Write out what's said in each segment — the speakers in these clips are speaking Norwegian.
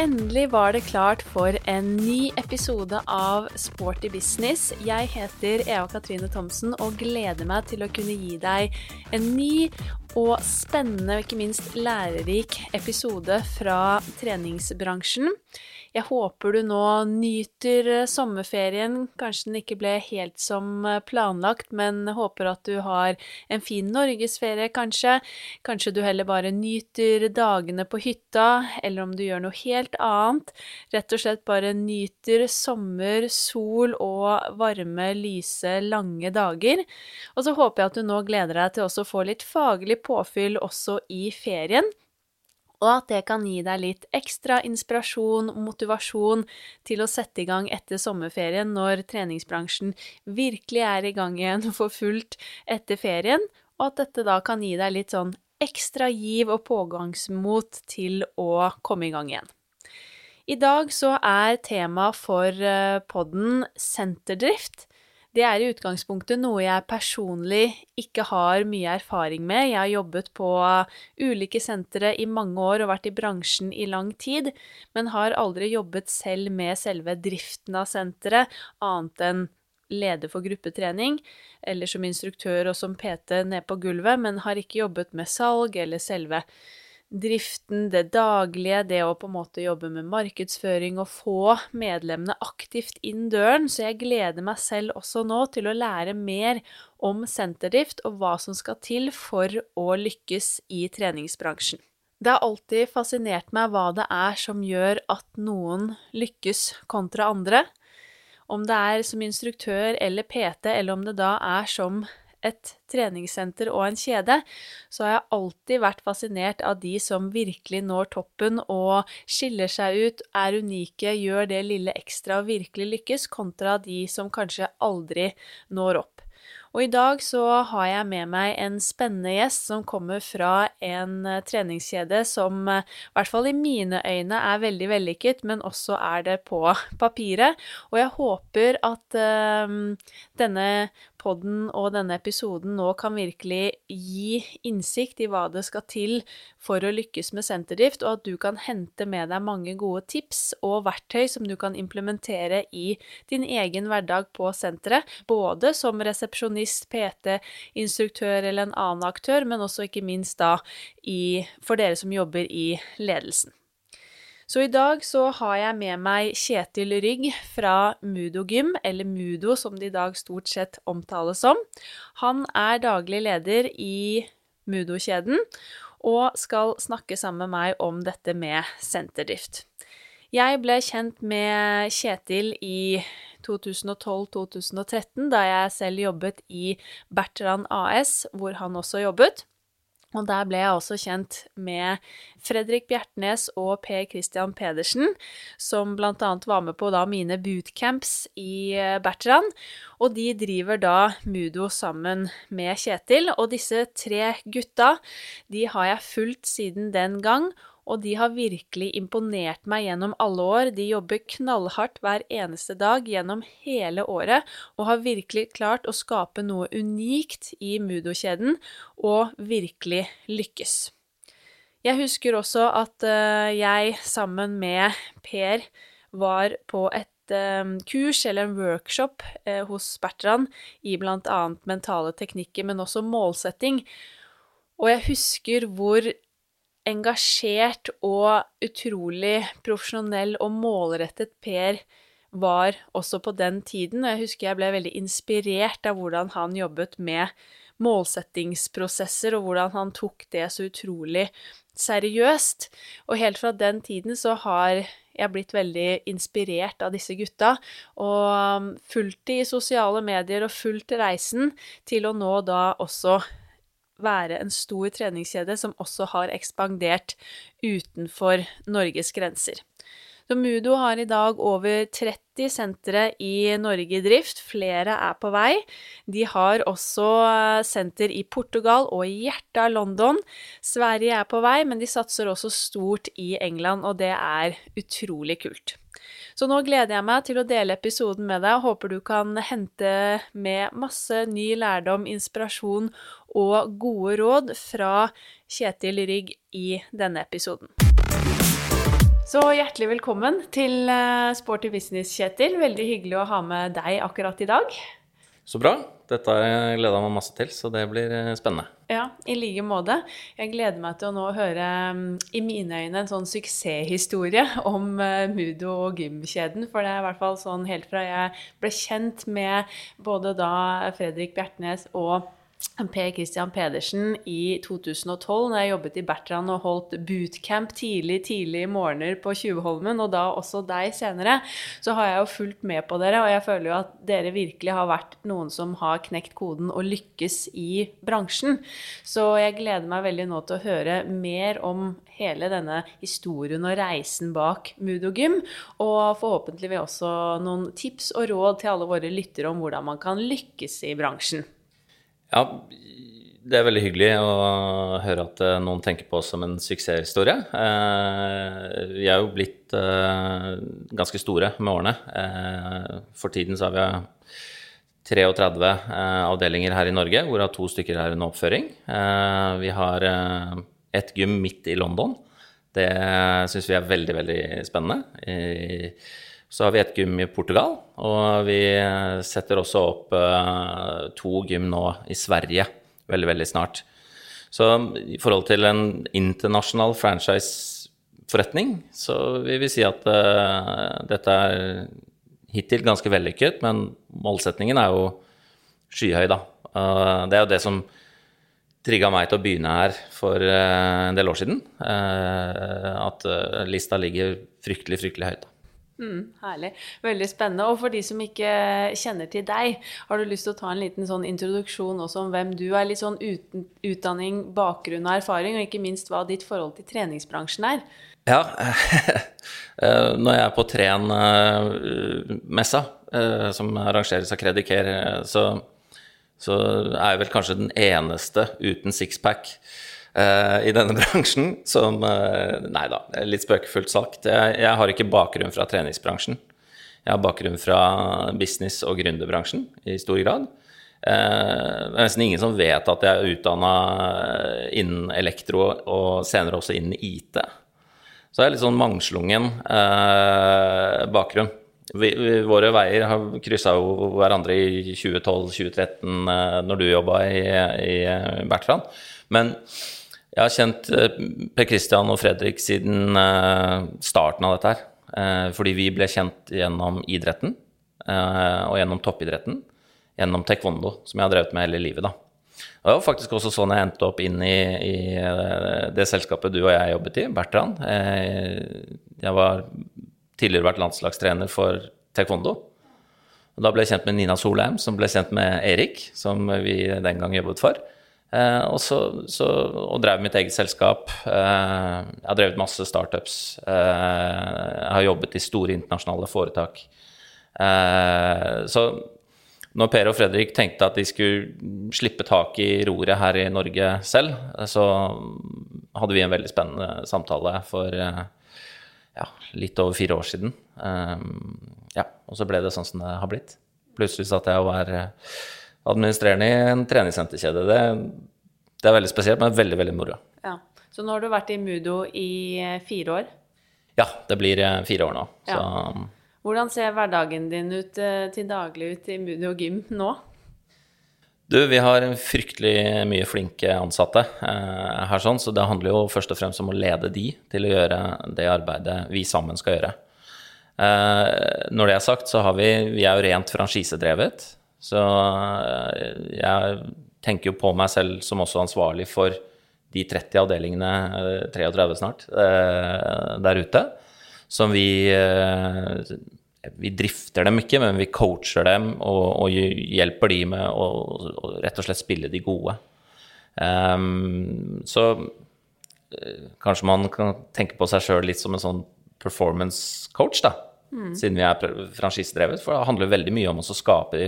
Endelig var det klart for en ny episode av Sporty business. Jeg heter Eva Katrine Thomsen og gleder meg til å kunne gi deg en ny og spennende og ikke minst lærerik episode fra treningsbransjen. Jeg håper du nå nyter eh, sommerferien. Kanskje den ikke ble helt som eh, planlagt, men håper at du har en fin norgesferie, kanskje. Kanskje du heller bare nyter dagene på hytta, eller om du gjør noe helt annet. Rett og slett bare nyter sommer, sol og varme, lyse, lange dager. Og så håper jeg at du nå gleder deg til også å få litt faglig påfyll også i ferien og at det kan gi deg litt ekstra inspirasjon, og motivasjon til å sette i gang etter sommerferien når treningsbransjen virkelig er i gang igjen for fullt etter ferien, og at dette da kan gi deg litt sånn ekstra giv og pågangsmot til å komme i gang igjen. I dag så er tema for eh, podden senterdrift. Det er i utgangspunktet noe jeg personlig ikke har mye erfaring med. Jeg har jobbet på ulike sentre i mange år og vært i bransjen i lang tid, men har aldri jobbet selv med selve driften av senteret, annet enn leder for gruppetrening, eller som instruktør og som PT ned på gulvet, men har ikke jobbet med salg eller selve driften, det daglige, det å på en måte jobbe med markedsføring og få medlemmene aktivt inn døren, så jeg gleder meg selv også nå til å lære mer om senterdrift og hva som skal til for å lykkes i treningsbransjen. Det har alltid fascinert meg hva det er som gjør at noen lykkes kontra andre. Om det er som instruktør eller PT, eller om det da er som et treningssenter og en kjede, så har jeg alltid vært fascinert av de som virkelig når toppen og skiller seg ut, er unike, gjør det lille ekstra og virkelig lykkes, kontra de som kanskje aldri når opp. Og i dag så har jeg med meg en spennende gjest som kommer fra en eh, treningskjede som eh, i hvert fall i mine øyne er veldig vellykket, men også er det på papiret. Og jeg håper at øh, denne podden og denne episoden nå kan virkelig gi innsikt i hva det skal til for å lykkes med senterdrift, og at du kan hente med deg mange gode tips og verktøy som du kan implementere i din egen hverdag på senteret, både som resepsjonist, PT, instruktør eller en annen aktør, men også ikke minst da i, for dere som jobber i ledelsen. Så i dag så har jeg med meg Kjetil Rygg fra Mudogym, eller Mudo som det i dag stort sett omtales som. Han er daglig leder i Mudo-kjeden og skal snakke sammen med meg om dette med senterdrift. Jeg ble kjent med Kjetil i 2012-2013, da jeg selv jobbet i Bertrand AS, hvor han også jobbet. Og der ble jeg også kjent med Fredrik Bjertnæs og Per Christian Pedersen, som annet var med på da mine bootcamps i eh, Bertrand. Og de driver da Mudo sammen med Kjetil. Og disse tre gutta, de har jeg fulgt siden den gang, og de har virkelig imponert meg gjennom alle år. De jobber knallhardt hver eneste dag gjennom hele året, og har virkelig klart å skape noe unikt i Mudo-kjeden, og virkelig lykkes. Jeg husker også at eh, jeg sammen med Per var på et eh, kurs eller en workshop eh, hos Bertrand i annet mentale teknikker, men også målsetting. Og jeg husker hvor engasjert og utrolig profesjonell og målrettet Per var også på den tiden. Jeg husker jeg ble veldig inspirert av hvordan han jobbet med målsettingsprosesser, og hvordan han tok det så utrolig seriøst. Og helt fra den tiden så har jeg blitt veldig inspirert av disse gutta, og fulgt de i sosiale medier og fulgt reisen til å nå da også være en stor treningskjede som også har ekspandert utenfor Norges grenser. Så Mudo har i dag over 30 sentre i Norge i drift. Flere er på vei. De har også senter i Portugal og i hjertet av London. Sverige er på vei, men de satser også stort i England, og det er utrolig kult. Så nå gleder jeg meg til å dele episoden med deg. og Håper du kan hente med masse ny lærdom, inspirasjon og gode råd fra Kjetil Rygg i denne episoden. Så hjertelig velkommen til eh, Sporty business, Kjetil. Veldig hyggelig å ha med deg akkurat i dag. Så bra. Dette har jeg gleda meg masse til, så det blir eh, spennende. Ja, i like måte. Jeg gleder meg til å nå høre, mm, i mine øyne, en sånn suksesshistorie om uh, Mudo og gymkjeden. For det er i hvert fall sånn helt fra jeg ble kjent med både da Fredrik Bjertnæs og Per Christian Pedersen i 2012, når jeg jobbet i Bertrand og holdt bootcamp tidlig tidlig i morgener på Tjuvholmen, og da også deg senere, så har jeg jo fulgt med på dere, og jeg føler jo at dere virkelig har vært noen som har knekt koden og lykkes i bransjen. Så jeg gleder meg veldig nå til å høre mer om hele denne historien og reisen bak Mudogym, og forhåpentligvis også noen tips og råd til alle våre lyttere om hvordan man kan lykkes i bransjen. Ja, det er veldig hyggelig å høre at eh, noen tenker på oss som en suksesshistorie. Eh, vi er jo blitt eh, ganske store med årene. For tiden så har vi 33 avdelinger her i Norge, hvorav to stykker er under oppføring. Vi har ett gym midt i London. Det syns vi er veldig, veldig spennende. Så har vi et gym i Portugal, og vi setter også opp uh, to gym nå i Sverige veldig, veldig snart. Så i forhold til en internasjonal franchise-forretning, så vil vi si at uh, dette er hittil ganske vellykket, men målsetningen er jo skyhøy, da. Uh, det er jo det som trigga meg til å begynne her for en del år siden. At lista ligger fryktelig, fryktelig høyt. da. Mm, herlig. Veldig spennende. Og for de som ikke kjenner til deg, har du lyst til å ta en liten sånn introduksjon også om hvem du er? Litt sånn uten, utdanning, bakgrunn og erfaring, og ikke minst hva ditt forhold til treningsbransjen er? Ja, eh, når jeg er på Tren-messa, eh, som arrangeres av Krediker, så, så er jeg vel kanskje den eneste uten sixpack uh, i denne bransjen som uh, Nei da, litt spøkefullt sagt. Jeg, jeg, har ikke bakgrunn fra treningsbransjen. Jeg har bakgrunn fra business- og gründerbransjen i stor grad. Uh, det er nesten ingen som vet at jeg er utdanna innen elektro og senere også innen IT. Så jeg er litt sånn mangslungen bakgrunn. Vi, vi, våre veier har kryssa jo hverandre i 2012-2013 når du jobba i, i Bertrand. Men jeg har kjent eh, Per Christian og Fredrik siden eh, starten av dette her. Eh, fordi vi ble kjent gjennom idretten og gjennom toppidretten. Gjennom taekwondo, som jeg har drevet med hele livet. da. Og det var faktisk også sånn jeg endte opp inn i, i det selskapet du og jeg jobbet i, Bertrand. Jeg var tidligere vært landslagstrener for taekwondo. Og da ble jeg kjent med Nina Solheim, som ble kjent med Erik, som vi den gang jobbet for. Eh, og, så, så, og drev mitt eget selskap. Eh, jeg har drevet masse startups. Eh, jeg har jobbet i store internasjonale foretak. så når Per og Fredrik tenkte at de skulle slippe tak i roret her i Norge selv, så hadde vi en veldig spennende samtale for ja, litt over fire år siden. ja, og så ble det sånn som det har blitt. Plutselig satt jeg og var administrerende i en treningssenterkjede. Det, det, er veldig spesielt, men veldig, veldig moro. Ja. Så nå har du vært i Mudo i eh, fire år? Ja, det blir eh, fire år nå. Ja. Hvordan ser hverdagen din ut eh, til daglig ut i Mudo gym nå? Du, vi har fryktelig mye flinke ansatte eh, her, sånn, så det handler jo først og fremst om å lede de til å gjøre det arbeidet vi sammen skal gjøre. Eh, når det er sagt, så har vi Vi er jo rent franchisedrevet. Så eh, jeg tenker jo på meg selv som også ansvarlig for de 30 avdelingene, 33 eh, snart, eh, der ute. Som vi Vi drifter dem ikke, men vi coacher dem og, og hjelper de med å, og rett og slett spille de gode. Um, så kanskje man kan tenke på seg sjøl litt som en sånn performance coach, da. Mm. Siden vi er franchisedrevet. For det handler veldig mye om å skape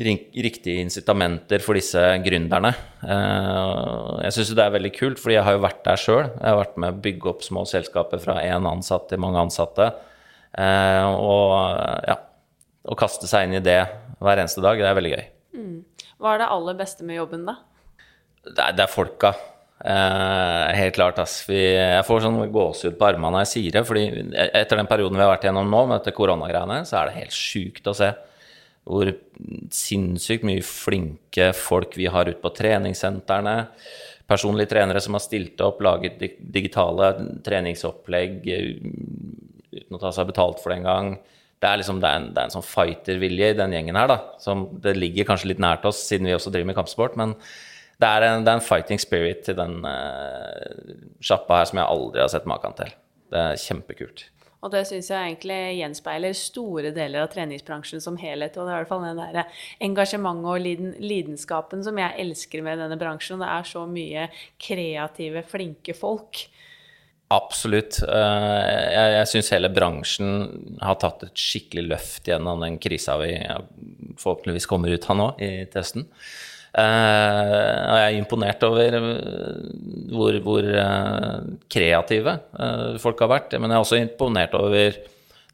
riktige incitamenter for disse gründerne. Eh, jeg syns det er veldig kult, fordi jeg har jo vært der sjøl. Jeg har vært med å bygge opp små selskaper fra én ansatt til mange ansatte. Eh, og ja, å kaste seg inn i det hver eneste dag, det er veldig gøy. Mm. Hva er det aller beste med jobben, da? Det er, det er folka. Eh, helt klart, ass. Vi, jeg får sånn gåsehud på armene når jeg sier det. fordi etter den perioden vi har vært gjennom nå, med dette koronagreiene, så er det helt sjukt å se hvor sinnssykt mye flinke folk vi har ute på treningssentrene. Personlige trenere som har stilt opp, laget digitale treningsopplegg uten å ta seg betalt for det engang. Det er liksom, det er en, det er en sånn fightervilje i den gjengen her, da. Som det ligger kanskje litt nært oss, siden vi også driver med kampsport. Men det er en, det er en fighting spirit til den uh, sjappa her som jeg aldri har sett maken til. Det er kjempekult. Og det syns jeg egentlig gjenspeiler store deler av treningsbransjen som helhet. Og det er i hvert fall den der engasjementet og liden, lidenskapen som jeg elsker med denne bransjen. Og Det er så mye kreative, flinke folk. Absolutt. Eh, jeg, jeg syns hele bransjen har tatt et skikkelig løft gjennom den krisa vi forhåpentligvis kommer ut av nå i testen. Uh, og jeg er imponert over eh, hvor, hvor uh, kreative folk har vært. Men jeg er også imponert over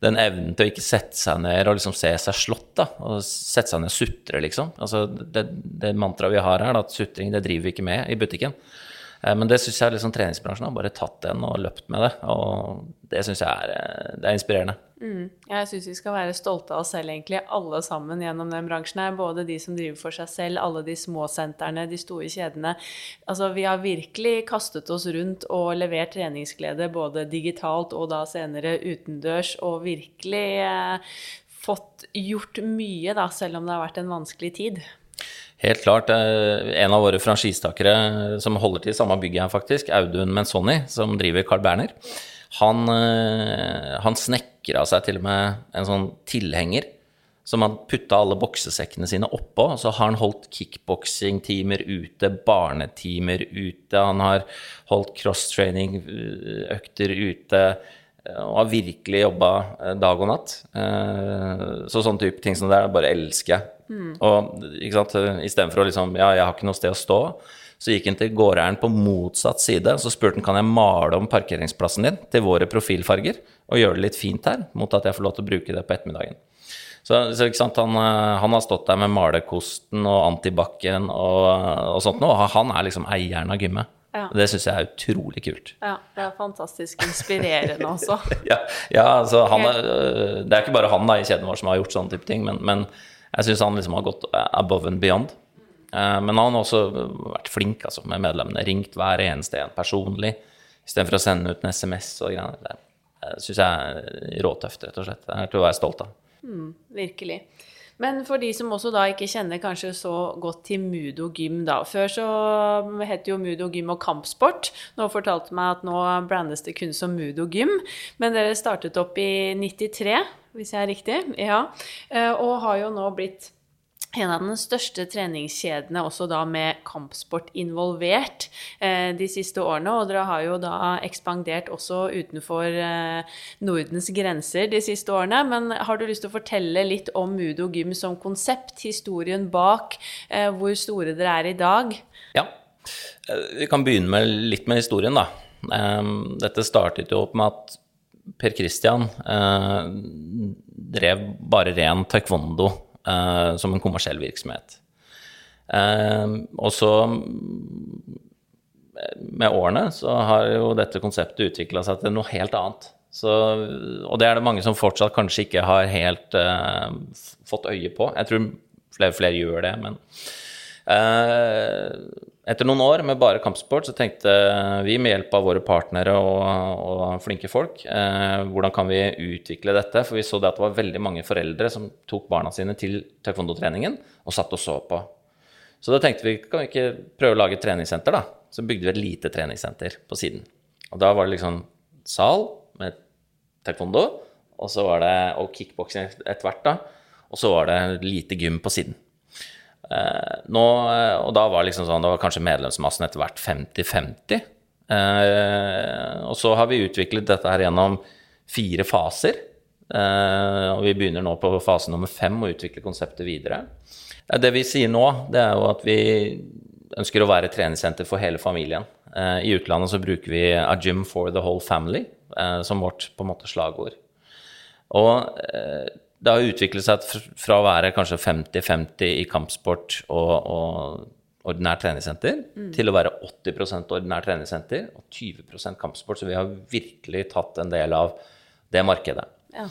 den evnen til å ikke sette seg ned og liksom se seg slått. da, Og sette seg ned og sutre, liksom. Altså, det, det mantraet vi har her, da, at sutring det driver vi ikke med i butikken. Eh, men det syns jeg liksom treningsbransjen har bare tatt den og løpt med det. Og det syns jeg er, eh, det er inspirerende. Mm. Jeg syns vi skal være stolte av oss selv, egentlig, alle sammen gjennom den bransjen her. Både de som driver for seg selv, alle de små sentrene, de store kjedene. Altså, vi har virkelig kastet oss rundt og levert treningsglede både digitalt og da senere utendørs, og virkelig eh, fått gjort mye, da, selv om det har vært en vanskelig tid. Helt klart. En av våre franchisetakere som holder til i samme bygget her, faktisk, Audun Menzoni, som driver Carl Berner, han, eh, han snekra seg til og med en sånn tilhenger som han putta alle boksesekkene sine oppå. Så har han holdt kickboksing-timer ute, barnetimer ute, han har holdt crosstraining-økter ute. Og har virkelig jobba eh, dag og natt. Eh, så sånne type ting som det der bare elsker jeg. Mm. Og ikke sant, istedenfor å liksom Ja, jeg har ikke noe sted å stå. Så gikk han til gårdeieren på motsatt side så spurte han kan jeg male om parkeringsplassen din til våre profilfarger og gjøre det litt fint her, mot at jeg får lov til å bruke det på ettermiddagen. Så, så han, eh, han, har stått der med malerkosten og antibac-en og, og sånt noe, og han er liksom eieren av gymmet. Ja. Det syns jeg er utrolig kult. Ja, det er fantastisk inspirerende også. ja, ja, altså han er, Det er ikke bare han da i kjeden vår som har gjort sånne type ting, men, men jeg syns han liksom har gått above and beyond. Eh, men han har også vært flink altså, med medlemmene. Ringt hver eneste en personlig istedenfor å sende ut en SMS og greier. Det syns jeg er råtøft, rett og slett. Det er til å være stolt av. Mm, virkelig. Men for de som også da ikke kjenner kanskje så godt til Mudo gym, da. Før så het jo Mudo gym og kampsport. Nå fortalte meg at nå brandes det kun som Mudo gym. Men dere startet opp i 93, hvis jeg er riktig? Ja. Eh, og har jo nå blitt en av de største treningskjedene også da med kampsport involvert eh, de siste årene. Og dere har jo da ekspandert også utenfor eh, Nordens grenser de siste årene. Men har du lyst til å fortelle litt om Mudo Gym som konsept, historien bak, hvor store dere er i dag? Ja, vi kan begynne med litt med historien, da. Dette startet jo opp med at Per Christian eh, drev bare ren taekwondo eh, som en kommersiell virksomhet. Eh, og så med årene så har jo dette konseptet utvikla seg til noe helt annet. Så, og det er det mange som fortsatt kanskje ikke har helt uh, fått øye på. Jeg tror flere, flere gjør det, men etter noen år med bare kampsport så tenkte vi med hjelp av våre partnere og, og flinke folk, eh, hvordan kan vi utvikle dette? For vi så det at det var veldig mange foreldre som tok barna sine til taekwondo-treningen og satt og så på. Så da tenkte vi kan vi ikke prøve å lage et treningssenter, da? Så bygde vi et lite treningssenter på siden. Og da var det liksom sal med taekwondo, og så var det og kickboksing etter hvert, da. Og så var det lite gym på siden. Eh, nå, eh, og da var liksom sånn, da var kanskje medlemsmassen etter hvert 50-50. Eh, og så har vi utviklet dette her gjennom fire faser. Og vi begynner nå på fase nummer fem og utvikle konseptet videre. Det vi sier nå, det er jo at vi ønsker å være treningssenter for hele familien. I utlandet så bruker vi 'A gym for the whole family' som vårt på en måte slagord. Og det har utviklet seg fra å være kanskje 50-50 i kampsport og, og, ordinært treningssenter til å være 80% ordinært treningssenter og 20% kampsport. Så vi har virkelig tatt en del av det markedet. Ja.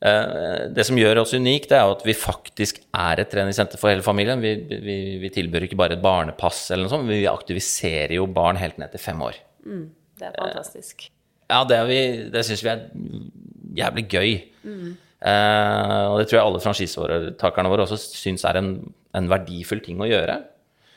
Eh, Det som gjør oss unikt, er at vi faktisk er et treningssenter for hele familien. Vi, vi, vi tilbyr ikke bare et barnepass, eller noe sånt, men vi aktiviserer jo barn helt ned til fem år. Det er fantastisk. Ja, det, er vi, det syns vi er jævlig gøy. Eh, og det tror jeg alle franchisetakerne våre også syns er en, en verdifull ting å gjøre.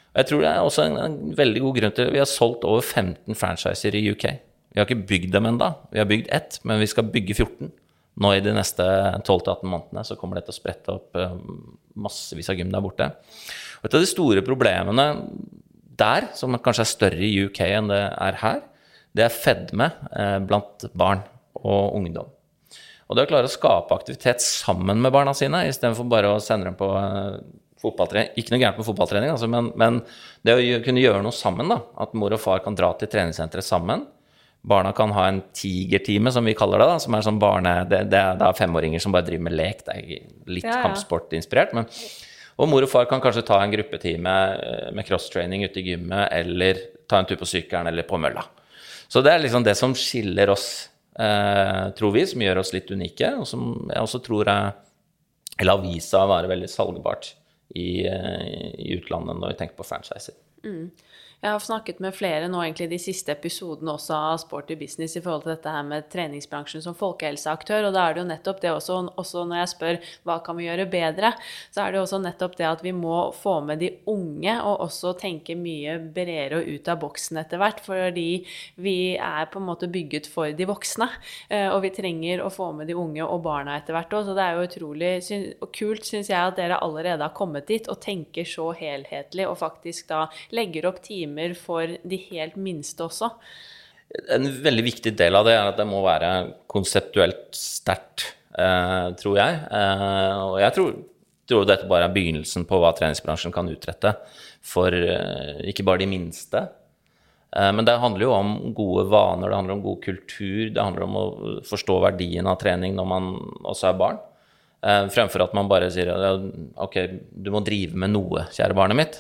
Og jeg tror det er også en, en veldig god grunn til Vi har solgt over 15 franchiser i UK. Vi har ikke bygd dem ennå. Vi har bygd ett, men vi skal bygge 14. Nå i de neste 12-18 månedene så kommer det til å sprette opp eh, massevis av gym der borte. Og et av de store problemene der, som kanskje er større i UK enn det er her, det er fedme eh, blant barn og ungdom. Og det å klare å skape aktivitet sammen med barna sine, istedenfor bare å sende dem på eh, fotballtrening Ikke noe gærent med fotballtrening, altså, men, men det å kunne gjøre noe sammen, da. At mor og far kan dra til treningssenteret sammen. Barna kan ha en tigertime, som vi kaller det. da, som er sånn barne, det, det, er, det er femåringer som bare driver med lek. Det er litt Ja, ja. kampsportinspirert. men og mor og far kan kanskje ta en gruppetime eh, med crosstraining ute i gymmet, eller ta en tur på sykkelen eller på mølla. Så det er liksom det som skiller oss, tror vi, som gjør oss litt unike, og som jeg også tror er Eller har vist seg å være veldig salgbart i, eh, i utlandet når vi tenker på franchiser. Jeg har snakket med flere nå egentlig de siste episodene også av Sporty Business i forhold til dette her med treningsbransjen som folkehelseaktør, og da er det jo nettopp det også, også når jeg spør hva kan vi gjøre bedre, så er det jo også nettopp det at vi må få med de unge og også tenke mye bredere og ut av boksen etter hvert, fordi vi er på en måte bygget for de voksne, eh, og vi trenger å få med de unge og barna etter hvert også, så det er jo utrolig kult, synes jeg, at dere allerede har kommet dit og tenker så helhetlig og faktisk da legger opp timer for de helt minste også. En veldig viktig del av det er at det må være konseptuelt sterkt, eh, tror jeg. Eh, og jeg tror, tror dette bare er begynnelsen på hva treningsbransjen kan utrette for eh, ikke bare de minste. Men det handler jo om gode vaner, det handler om god kultur, det handler om å forstå verdien av trening når man også er barn. Fremfor at man bare sier ok, du må drive med noe, kjære barnet mitt.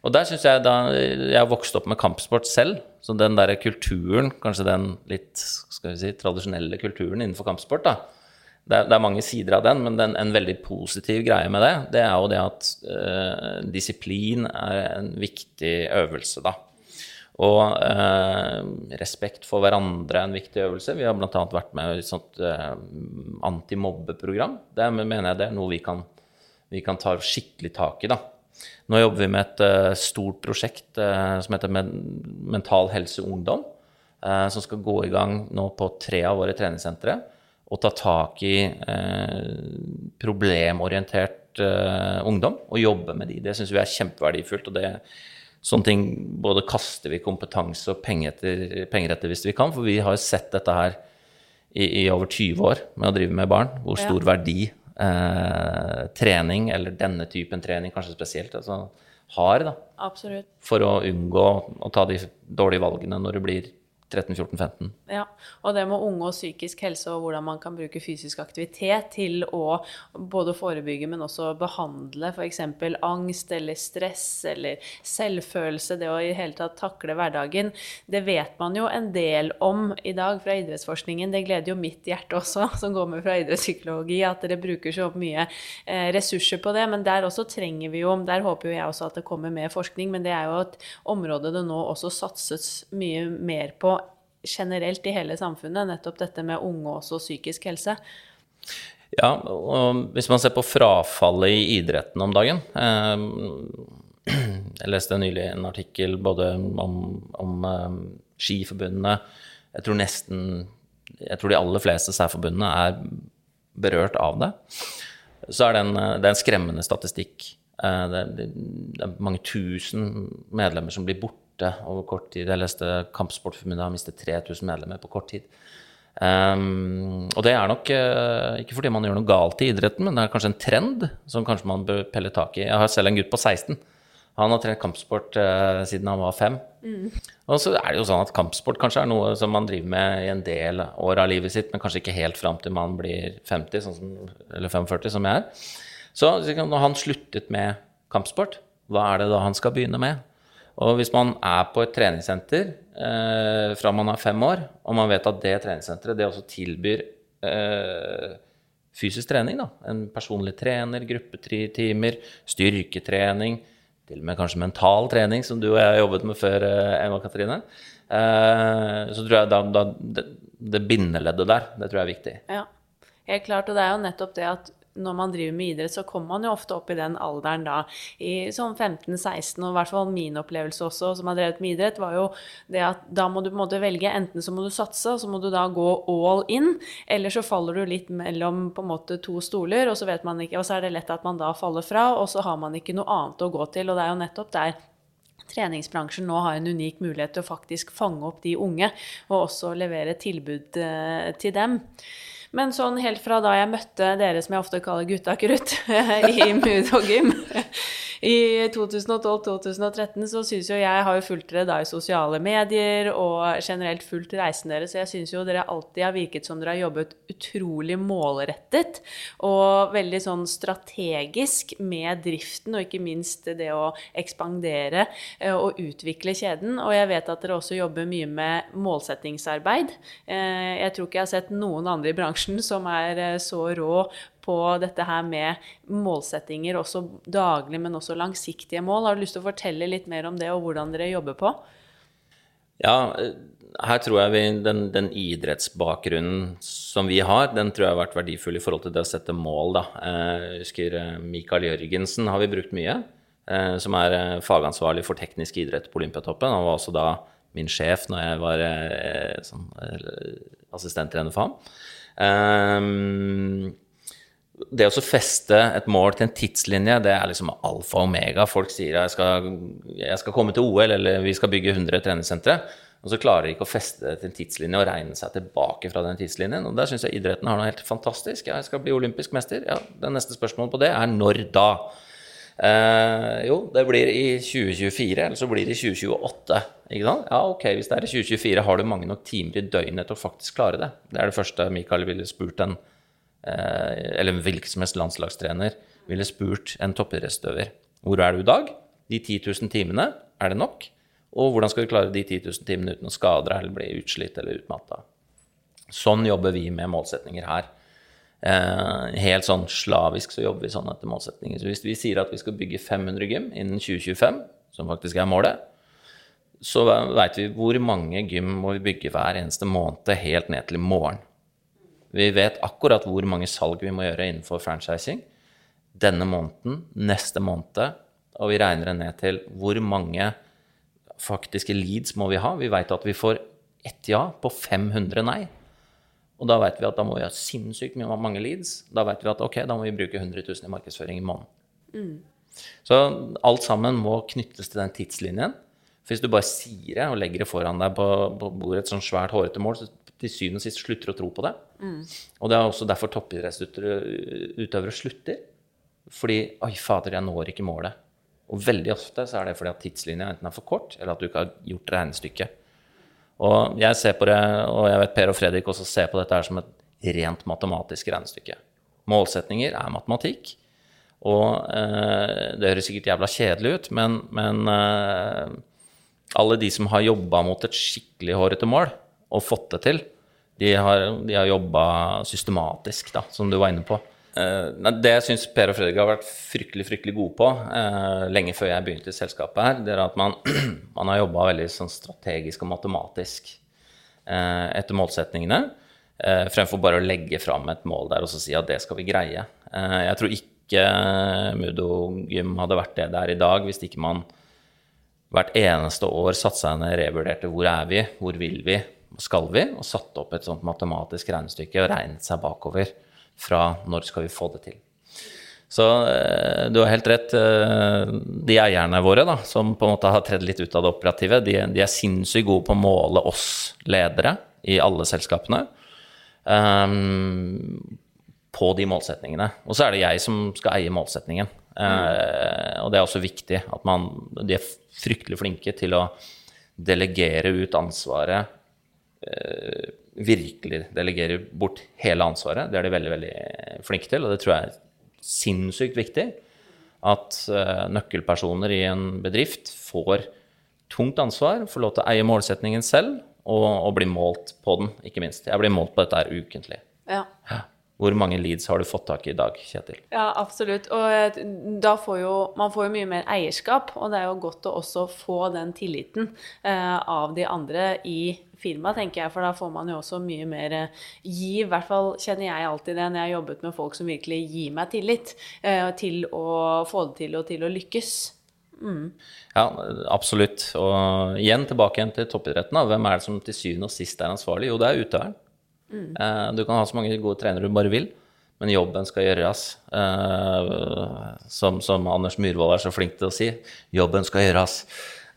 Og der synes jeg da Jeg har vokst opp med kampsport selv, så den der kulturen, kanskje den litt skal vi si, tradisjonelle kulturen innenfor kampsport, da. Det er, det er mange sider av den, men den, en veldig positiv greie med det, det er jo det at eh, disiplin er en viktig øvelse, da. Og eh, respekt for hverandre er en viktig øvelse. Vi har bl.a. vært med i et sånt eh, antimobbeprogram. Det mener jeg det er noe vi kan, vi kan ta skikkelig tak i, da. Nå jobber vi med et eh, stort prosjekt eh, som heter Men Mental Helse Ungdom, eh, som skal gå i gang nå på tre av våre treningssentre og ta tak i problemorientert ungdom og jobbe med de. Det syns vi er kjempeverdifullt. og det Sånne ting både kaster vi kompetanse og penger etter, penger etter hvis vi kan, for vi har jo sett dette her i, i over 20 år med å drive med barn. Hvor Ja. stor verdi eh, trening, eller denne typen trening kanskje spesielt, altså, har da, Absolutt. for å unngå å ta de dårlige valgene når du blir 13-14-15. Ja, og det med unge og psykisk helse og hvordan man kan bruke fysisk aktivitet til å både forebygge, men også behandle f.eks. angst eller stress eller selvfølelse, det å i hele tatt takle hverdagen. Det vet man jo en del om i dag fra idrettsforskningen. Det gleder jo mitt hjerte også, som går med fra idrettspsykologi, at dere bruker så mye eh, ressurser på det. Men der også trenger vi jo, der håper jo jeg også at det kommer mer forskning, men det er jo et område det nå også satses mye mer på generelt i hele samfunnet, nettopp dette med unge også og psykisk helse. Ja, og hvis man ser på frafallet i idretten om dagen eh, Jeg leste nylig en artikkel både om, om eh, skiforbundene Jeg tror nesten Jeg tror de aller fleste særforbundene er berørt av det. Så er det en, det er en skremmende statistikk. Eh, det, er, det er mange tusen medlemmer som blir borte over kort tid. Jeg leste Kampsportforbundet har mistet 3000 medlemmer på kort tid. Um, og det er nok uh, ikke fordi man gjør noe galt i idretten, men det er kanskje en trend som kanskje man bør pelle tak i. Jeg har selv en gutt på 16. Han har trent kampsport uh, siden han var fem. Og så er det jo sånn at kampsport kanskje er noe som man driver med i en del år av livet sitt, men kanskje ikke helt fram til man blir 50, sånn som, eller 45, som jeg er. Så så når han sluttet med kampsport, hva er det da han skal begynne med? Og hvis man er på et treningssenter eh, fra man er fem år, og man vet at det treningssenteret det også tilbyr eh, fysisk trening, da. En personlig trener, gruppetimer, styrketrening, til og med kanskje mental trening, som du og jeg har jobbet med før, eh, Emma Katrine. Eh, så tror jeg da, da det, det bindeleddet der, det tror jeg er viktig. Ja, helt klart. Og det er jo nettopp det at når man driver med idrett, så kommer man jo ofte opp i den alderen da, i sånn 15-16, og i hvert fall min opplevelse også, som har drevet med idrett, var jo det at da må du på en måte velge. Enten så må du satse, og så må du da gå all in, eller så faller du litt mellom på en måte to stoler, og så vet man ikke, og så er det lett at man da faller fra, og så har man ikke noe annet å gå til. Og det er jo nettopp der treningsbransjen nå har en unik mulighet til å faktisk fange opp de unge, og også levere tilbud eh, til dem. Men sånn helt fra da jeg møtte dere som jeg ofte kaller gutta krutt i Mood og Gym i 2012-2013 så syns jo jeg har jo fulgt dere da i sosiale medier og generelt fulgt reisen deres, så jeg syns jo dere alltid har virket som dere har jobbet utrolig målrettet og veldig sånn strategisk med driften, og ikke minst det å ekspandere eh, og utvikle kjeden. Og jeg vet at dere også jobber mye med målsettingsarbeid. Eh, jeg tror ikke jeg har sett noen andre i bransjen som er eh, så rå på dette her med målsettinger, også daglig, men også langsiktige mål. Har du lyst til å fortelle litt mer om det, og hvordan dere jobber på? Ja, her tror jeg vi, den, den, idrettsbakgrunnen som vi har, den tror jeg har vært verdifull i forhold til det å sette mål. Da. Eh, jeg husker eh, Mikael Jørgensen har vi brukt mye, eh, som er fagansvarlig for teknisk idrett på Olympiatoppen. Han var også da min sjef når jeg var sånn, assistenttrener for ham. Um, det å feste et mål til en tidslinje, det er liksom alfa og omega. Folk sier jeg skal, jeg skal komme til OL, eller vi skal bygge 100 treningssentre. Og så klarer de ikke å feste det til en tidslinje og regne seg tilbake fra den tidslinjen. Og der syns jeg idretten har noe helt fantastisk. Jeg skal bli olympisk mester. Ja, Det neste spørsmålet på det er når da? Eh, jo, det blir i 2024, eller så blir det i 2028. Ikke sant? Ja, ok, hvis det er i 2024, har du mange nok timer i døgnet til å faktisk klare det? Det er det første Mikael ville spurt en Eh, eller en hvilken som helst landslagstrener ville spurt en toppidrettsutøver hvor er du i dag? De 10 000 timene, er det nok? Og hvordan skal du klare de 10 000 timene uten å skade deg eller bli utslitt eller utmatta? Sånn jobber vi med målsetninger her. Eh, helt sånn slavisk så jobber vi sånn etter målsetninger. Så hvis vi sier at vi skal bygge 500 gym innen 2025, som faktisk er målet, så veit vi hvor mange gym må vi bygge hver eneste måned helt ned til i morgen. Vi vet akkurat hvor mange salg vi må gjøre innenfor franchising denne måneden, neste måned, og vi regner det ned til hvor mange faktiske leads må vi ha. Vi veit at vi får ett ja på 500 nei. Og da vet vi at da må vi ha sinnssykt mange leads. Da vet vi at ok, da må vi bruke 100 000 i markedsføring i måneden. Mm. Så alt sammen må knyttes til den tidslinjen. For hvis du bare sier det og legger det foran deg på, på bordet, et sånn svært, hårete mål, så til syvende og sist slutter å tro på det. Mm. Og det er også derfor toppidrettsutøvere slutter. Fordi Oi, fader, jeg når ikke målet. Og veldig ofte så er det fordi at tidslinja enten er for kort, eller at du ikke har gjort regnestykket. Og jeg ser på det, og jeg vet Per og Fredrik også ser på dette her som et rent matematisk regnestykke. Målsetninger er matematikk. Og eh, det høres sikkert jævla kjedelig ut, men, men eh, alle de som har jobba mot et skikkelig hårete mål, og fått det til. De har, de har jobba systematisk, da, som du var inne på. Uh, det jeg syns Per og Fredrik har vært fryktelig fryktelig gode på, uh, lenge før jeg begynte i selskapet her, det er at man, man har jobba veldig sånn strategisk og matematisk uh, etter målsetningene, fremfor bare å legge fram et mål der og så si at det skal vi greie. jeg tror ikke Mudo Gym hadde vært det der i dag hvis ikke man hvert eneste år satte seg ned og revurderte hvor er vi, hvor vil vi, skal vi, og satte opp et sånt matematisk regnestykke og regnet seg bakover fra når skal vi få det til. Så eh, du har helt rett. Eh, de eierne våre da, som på en måte har tredd litt ut av det operative, de, de er sinnssykt gode på å måle oss ledere i alle selskapene um, på de målsetningene. Og så er det jeg som skal eie målsetningen. Uh, og det er også viktig at man De er fryktelig flinke til å delegere ut ansvaret Eh, virkelig delegerer bort hele ansvaret. Det er de veldig veldig flinke til, og det tror jeg er sinnssykt viktig. at uh, nøkkelpersoner i en bedrift får tungt ansvar, får lov til å eie målsetningen selv og, og bli målt på den, ikke minst. Jeg blir målt på dette her ukentlig. Ja. Ja. Hvor mange leads har du fått tak i i dag, Kjetil? Ja, absolutt. Og eh, da får jo man får jo mye mer eierskap, og det er jo godt å også få den tilliten eh, av de andre i firmaet, tenker jeg, for da får man jo også mye mer eh, gi. I hvert fall kjenner jeg alltid det når jeg har jobbet med folk som virkelig gir meg tillit eh, til å få det til og til å lykkes. Ja, absolutt. Og igjen tilbake igjen til toppidretten. Da. Hvem er det som til syvende og sist er ansvarlig? Jo, det er utøveren. Eh, Du kan ha så mange gode trenere du bare vil, men jobben skal gjøres. Eh, Som, som Anders Myhrvold er så flink til å si, jobben skal gjøres.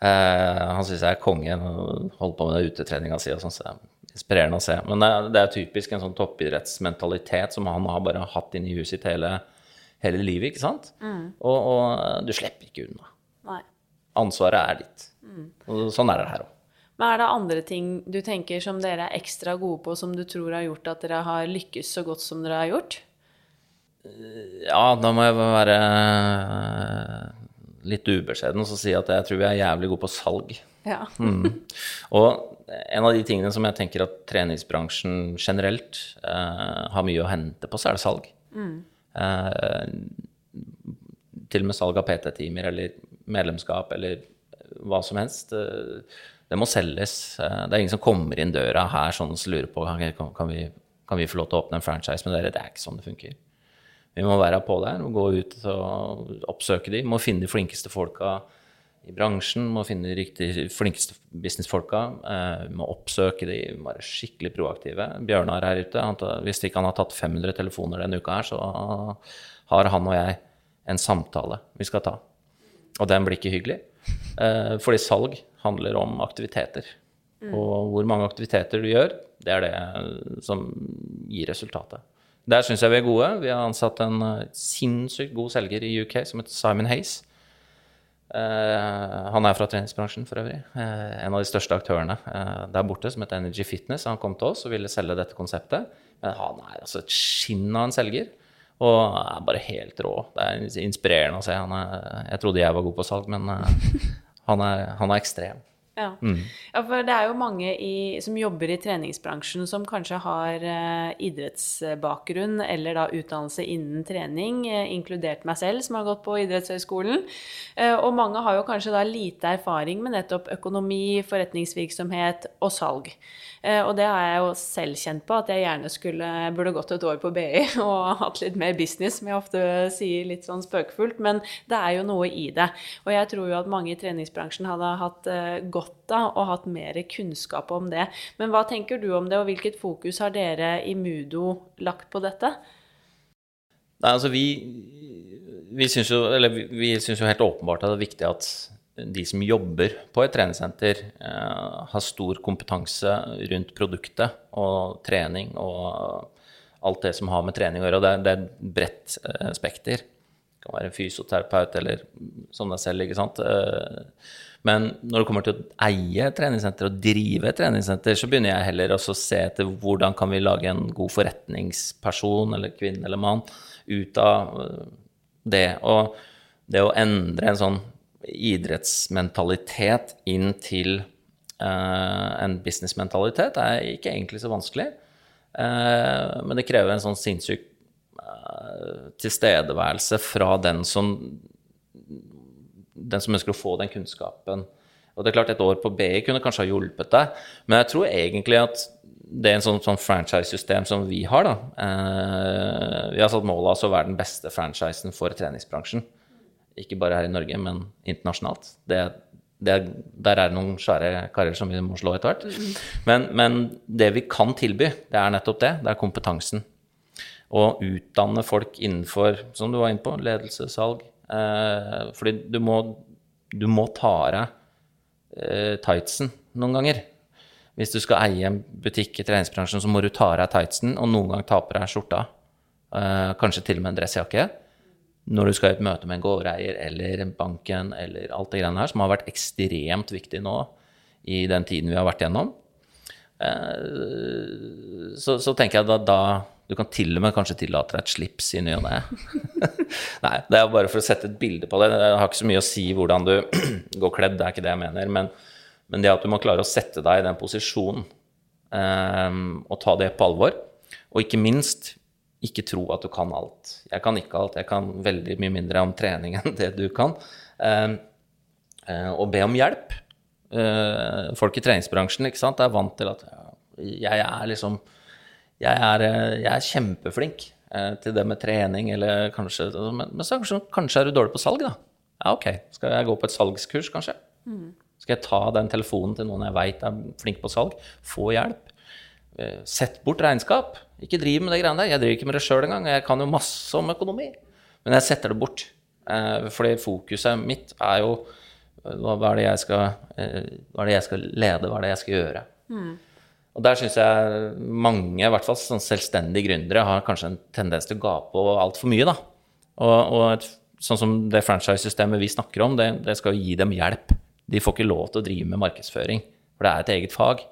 Eh, Han syns jeg er konge. og Holder på med det utetreninga si og sånn, så det er inspirerende å se. Men det er, det er typisk en sånn toppidrettsmentalitet som han har bare hatt inni huet sitt hele, hele livet, ikke sant? Og, og du slipper ikke unna. Nei. Ansvaret er ditt. Og sånn er det her òg. Men er det andre ting du tenker som dere er ekstra gode på, som du tror har gjort at dere har lykkes så godt som dere har gjort? Ja, da må jeg være eh, litt ubeskjeden og si at jeg tror vi er jævlig gode på salg. Ja. Og en av de tingene som jeg tenker at treningsbransjen generelt eh, har mye å hente på, så er det salg. Eh, til og med salg av PT-timer eller medlemskap eller hva som helst. eh, det må selges. Eh, det er ingen som kommer inn døra her sånn så lurer på kan, vi, kan vi få lov til å åpne en franchise med dere. Det er ikke sånn det funker. Vi må være på der og gå ut og oppsøke de. Må finne de flinkeste folka i bransjen, må finne de riktig flinkeste businessfolka. Eh, vi må oppsøke de, må være skikkelig proaktive. Bjørnar her ute, han, hvis ikke han har tatt 500 telefoner denne uka her, så har han og jeg en samtale vi skal ta. Og den blir ikke hyggelig. Eh, fordi salg handler om aktiviteter. Og hvor mange aktiviteter du gjør, det er det som gir resultatet. Der syns jeg vi er gode. Vi har ansatt en eh, sinnssykt god selger i UK som heter Simon Hayes. Uh, han er fra treningsbransjen for øvrig. Uh, en av de største aktørene uh, der borte, som heter Energy Fitness. Han kom til oss og ville selge dette konseptet. Men han er altså et skinn av en selger. Og er bare helt rå. Det er inspirerende å se. Han er, jeg trodde jeg var god på salg, men han, er, han er ekstrem. Ja. ja, for det er jo mange i, som jobber i treningsbransjen som kanskje har eh, idrettsbakgrunn eller da utdannelse innen trening, eh, inkludert meg selv som har gått på idrettshøyskolen. Eh, og mange har jo kanskje da lite erfaring med nettopp økonomi, forretningsvirksomhet og salg. Eh, og det har jeg jo selv kjent på, at jeg gjerne skulle, burde gått et år på BI og hatt litt mer business, som jeg ofte sier litt sånn spøkefullt, men det er jo noe i det. Og jeg tror jo at mange i treningsbransjen hadde hatt eh, godt av og hatt mer kunnskap om det. Men hva tenker du om det, og hvilket fokus har dere i Mudo lagt på dette? Nei, altså vi, vi syns jo, jo helt åpenbart at det er viktig at de som jobber på et treningssenter, eh, har stor kompetanse rundt produktet og trening og alt det som har med trening å gjøre. Og det er, det er et bredt eh, spekter. Det kan være fysioterapeut eller som deg selv, ikke sant. Eh, men når det kommer til å eie treningssenter og drive treningssenter, så begynner jeg heller også å se etter hvordan kan vi lage en god forretningsperson eller kvinne eller mann ut av eh, det. Og det å endre en sånn idrettsmentalitet inn til uh, en businessmentalitet er ikke egentlig så vanskelig. Uh, men det krever en sånn sinnssyk uh, tilstedeværelse fra den som den som ønsker å få den kunnskapen. Og det er klart Et år på BI kunne kanskje ha hjulpet deg, men jeg tror egentlig at det er en sånn, sånn franchise-system som vi har. da. Eh, vi har satt mål av å være den beste franchisen for treningsbransjen. Ikke bare her i Norge, men internasjonalt. Det, det, der er det noen svære karer som vi må slå etter hvert. Men, men det vi kan tilby, det er nettopp det. Det er kompetansen. Å utdanne folk innenfor, som du var inne på, ledelse, salg. Eh, fordi du må, du må ta av deg eh, tightsen noen ganger. Hvis du skal eie en butikk i treningsbransjen, så må du ta av deg tightsen, og noen ganger ta på deg skjorta. Eh, kanskje til og med en dressjakke. Når du skal i et møte med en gårdeier eller banken eller alt det greiene her, som har vært ekstremt viktig nå i den tiden vi har vært gjennom. Eh, så, så tenker jeg da, da du kan til og med kanskje tillate deg et slips i ny og ne. Nei, det er bare for å sette et bilde på det. Det har ikke så mye å si hvordan du går kledd, det er ikke det jeg mener. Men, men det at du må klare å sette deg i den posisjonen um, og ta det på alvor. Og ikke minst ikke tro at du kan alt. Jeg kan ikke alt. Jeg kan veldig mye mindre om trening enn det du kan. Um, og be om hjelp. Uh, folk i treningsbransjen ikke sant, er vant til at jeg er liksom jeg er, eh, jeg er kjempeflink eh, til det med trening, eller kanskje Men, men så, kanskje, kanskje, er du dårlig på salg, da. Ja, ok. Skal jeg gå på et salgskurs, kanskje? Mm. Skal jeg ta den telefonen til noen jeg veit er flink på salg? Få hjelp? Eh, sett bort regnskap. Ikke driv med det greiene der. Jeg driver ikke med det sjøl engang. Jeg kan jo masse om økonomi. Men jeg setter det bort. Fordi fokuset mitt er jo hva er det jeg skal, hva er det jeg skal lede, hva er det jeg skal gjøre? Mm. Og der syns jeg mange, i hvert fall sånn selvstendige gründere, har kanskje en tendens til å gape over altfor mye. da. Og, og et, sånn som det franchise-systemet vi snakker om, det, det, skal jo gi dem hjelp. De får ikke lov til å drive med markedsføring, for det er et eget fag.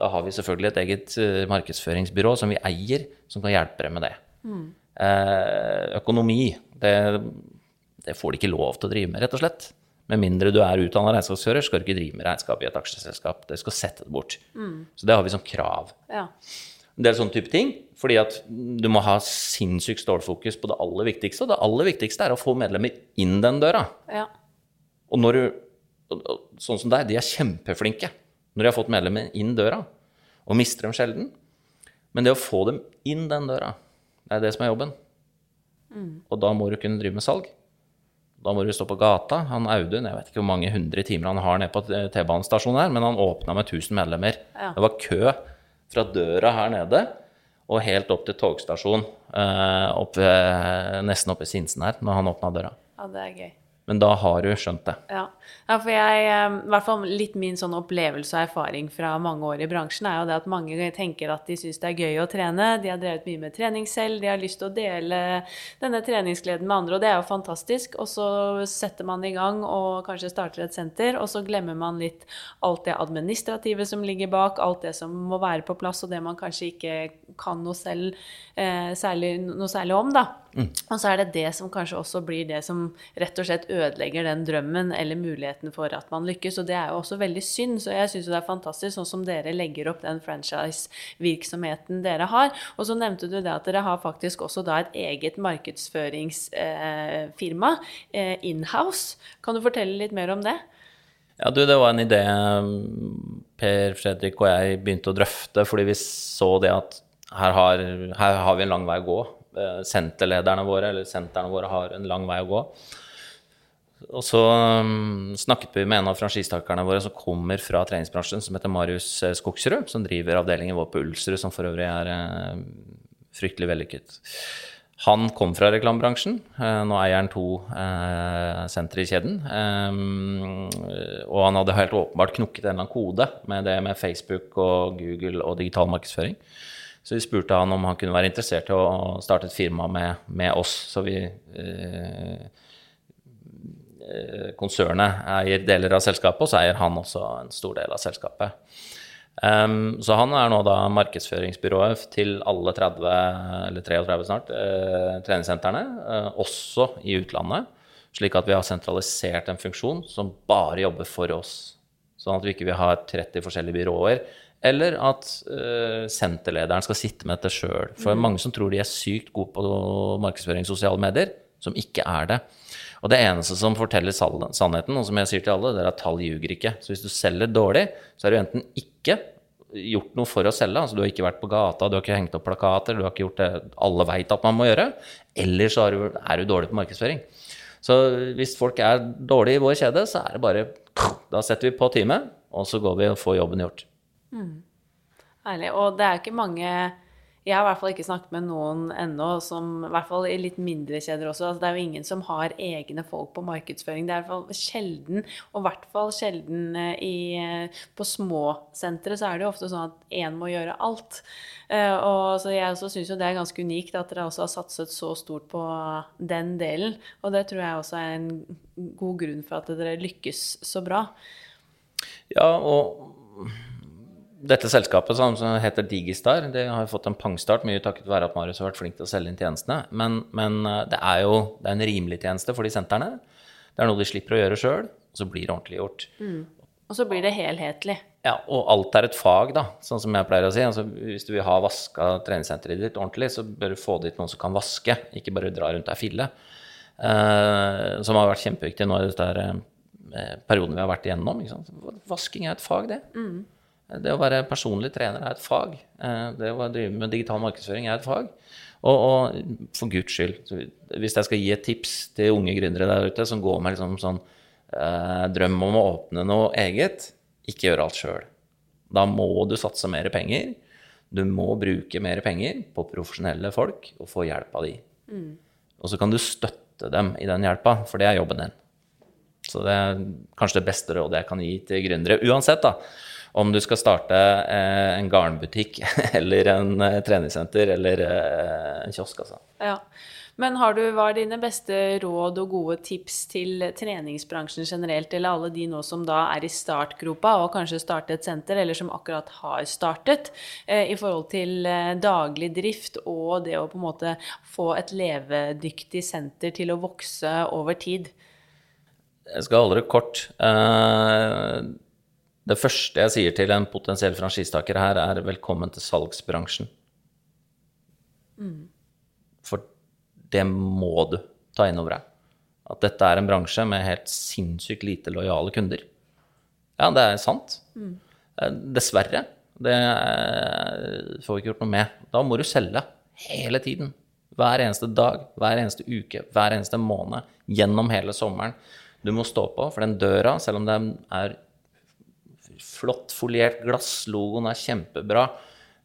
Da har vi selvfølgelig et eget uh, markedsføringsbyrå som vi eier, som kan hjelpe dem med det. Mm. Eh, økonomi, det, det får de ikke lov til å drive med, rett og slett. Med mindre du er utdanna regnskapsfører, skal du ikke drive med regnskap i et aksjeselskap. Det skal sette det bort. Mm. Så det har vi som krav. Ja. En del sånne type ting. Fordi at du må ha sinnssykt stålfokus på det aller viktigste. Og det aller viktigste er å få medlemmer inn den døra. Ja. Og når du Sånn som deg, de er kjempeflinke når de har fått medlemmer inn døra. Og mister dem sjelden. Men det å få dem inn den døra, det er det som er jobben. Mm. Og da må du kunne drive med salg. Da må du stå på gata. Han Audun, jeg vet ikke hvor mange hundre timer han har nede på T-banestasjonen her, men han åpna med 1000 medlemmer. Ja. Det var kø fra døra her nede og helt opp til togstasjonen, eh, opp, nesten oppe i Sinsen her, når han åpna døra. Ja, det er gøy. Men da har du skjønt det. Ja, ja for jeg, eh, hvert fall litt min sånn opplevelse og erfaring fra mange år i bransjen er jo det at mange tenker at de syns det er gøy å trene. De har drevet mye med trening selv, de har lyst til å dele denne treningsgleden med andre, og det er jo fantastisk. Og så setter man i gang og kanskje starter et senter, og så glemmer man litt alt det administrative som ligger bak, alt det som må være på plass, og det man kanskje ikke kan noe selv, eh, særlig, noe særlig om, da. Mm. Og så er det det som kanskje også blir det som rett og slett ødelegger den drømmen eller muligheten for at man lykkes. Og det er jo også veldig synd. Så jeg syns det er fantastisk sånn som dere legger opp den franchise-virksomheten dere har. Og så nevnte du det at dere har faktisk også da et eget markedsføringsfirma eh, inhouse. Kan du fortelle litt mer om det? Ja, du, det var en idé Per Fredrik og jeg begynte å drøfte, fordi vi så det at her har, her har vi en lang vei å gå. Eh, senterlederne våre, eller sentrene våre, har en lang vei å gå. Og så um, snakket vi med en av franchisetakerne våre som kommer fra treningsbransjen, som heter Marius eh, Skogsrud, som driver avdelingen vår på Ulsrud, som for øvrig er uh, fryktelig vellykket. Han kom fra reklamebransjen. Uh, nå eier han to uh, sentre i kjeden. Um, og han hadde helt åpenbart knukket en eller annen kode med det med Facebook og Google og digital markedsføring. Så vi spurte han om han kunne være interessert i å starte et firma med, med oss. Så vi eh, eh, Konsernet eier deler av selskapet, og så eier han også en stor del av selskapet. Um, så han er nå da markedsføringsbyrået til alle 30, eller 33 snart, eh, treningssentrene, eh, også i utlandet. Slik at vi har sentralisert en funksjon som bare jobber for oss. Sånn at vi ikke vil ha 30 forskjellige byråer eller at uh, senterlederen skal sitte med dette sjøl. For er mange som tror de er sykt gode på markedsføring i sosiale medier, som ikke er det. Og det eneste som forteller sannheten, og som jeg sier til alle, det er at tall ljuger ikke. Så hvis du selger dårlig, så er du enten ikke gjort noe for å selge. Altså du har ikke vært på gata, du har ikke hengt opp plakater, du har ikke gjort det alle veit at man må gjøre. Eller så er du, er du dårlig på markedsføring. Så hvis folk er dårlige i vår kjede, så er det bare Da setter vi på time, og så går vi og får jobben gjort. Mm. Herlig. Og det er ikke mange jeg har i hvert fall ikke snakket med noen ennå, som, i hvert fall i litt mindre kjeder også. Altså, det er jo ingen som har egne folk på markedsføring. Det er i hvert fall sjelden, og i hvert fall sjelden eh, i, eh, på små sentre, så er det jo ofte sånn at én må gjøre alt. Uh, og så Jeg også syns jo det er ganske unikt at dere også har satset så stort på den delen. Og det tror jeg også er en god grunn for at dere lykkes så bra. Ja, og dette selskapet som heter Digistar, det har fått en pangstart, mye takket være at Marius har vært flink til å selge inn tjenestene. Men, men eh, det er jo det er en rimelig tjeneste for de sentrene. Det er noe de slipper å gjøre sjøl, og så blir det ordentlig gjort. Og så blir det helhetlig. Ja, og alt er et fag, da, sånn som jeg pleier å si. Altså, hvis du vil ha vaska treningssenteret ditt ordentlig, så bør du få dit noen som kan vaske, ikke bare dra rundt ei fille. Uh, som har vært kjempeviktig nå i denne uh, perioden vi har vært igjennom. Vasking er et fag, det. Det å være personlig trener er et fag. Eh, det å drive med digital markedsføring er et fag. Og, og for guds skyld, hvis jeg skal gi et tips til unge gründere der ute som går med liksom sånn eh, drøm om å åpne noe eget, ikke gjør alt sjøl. Da må du satse mer penger. Du må bruke mer penger på profesjonelle folk og få hjelp av de. Og så kan du støtte dem i den hjelpa, for det er jobben din. Så det er kanskje det beste rådet jeg kan gi til gründere. Uansett, da. Om du skal starte eh, en garnbutikk eller en eh, treningssenter eller eh, en kiosk, altså. Ja. Men har du, hva er dine beste råd og gode tips til treningsbransjen generelt, eller alle de nå som da er i startgropa og kanskje starter et senter, eller som akkurat har startet, eh, i forhold til daglig drift og det å på en måte få et levedyktig senter til å vokse over tid? Jeg skal holde det kort. Eh, det første jeg sier til en potensiell franchisetaker her, er velkommen til salgsbransjen. For det må du ta inn over deg. At dette er en bransje med helt sinnssykt lite lojale kunder. Ja, det er sant. Mm. Dessverre. Det eh, får vi ikke gjort noe med. Da må du selge hele tiden. Hver eneste dag, hver eneste uke, hver eneste måned. Gjennom hele sommeren. Du må stå på, for den døra, selv om den er flott foliert glass, logoen er kjempebra,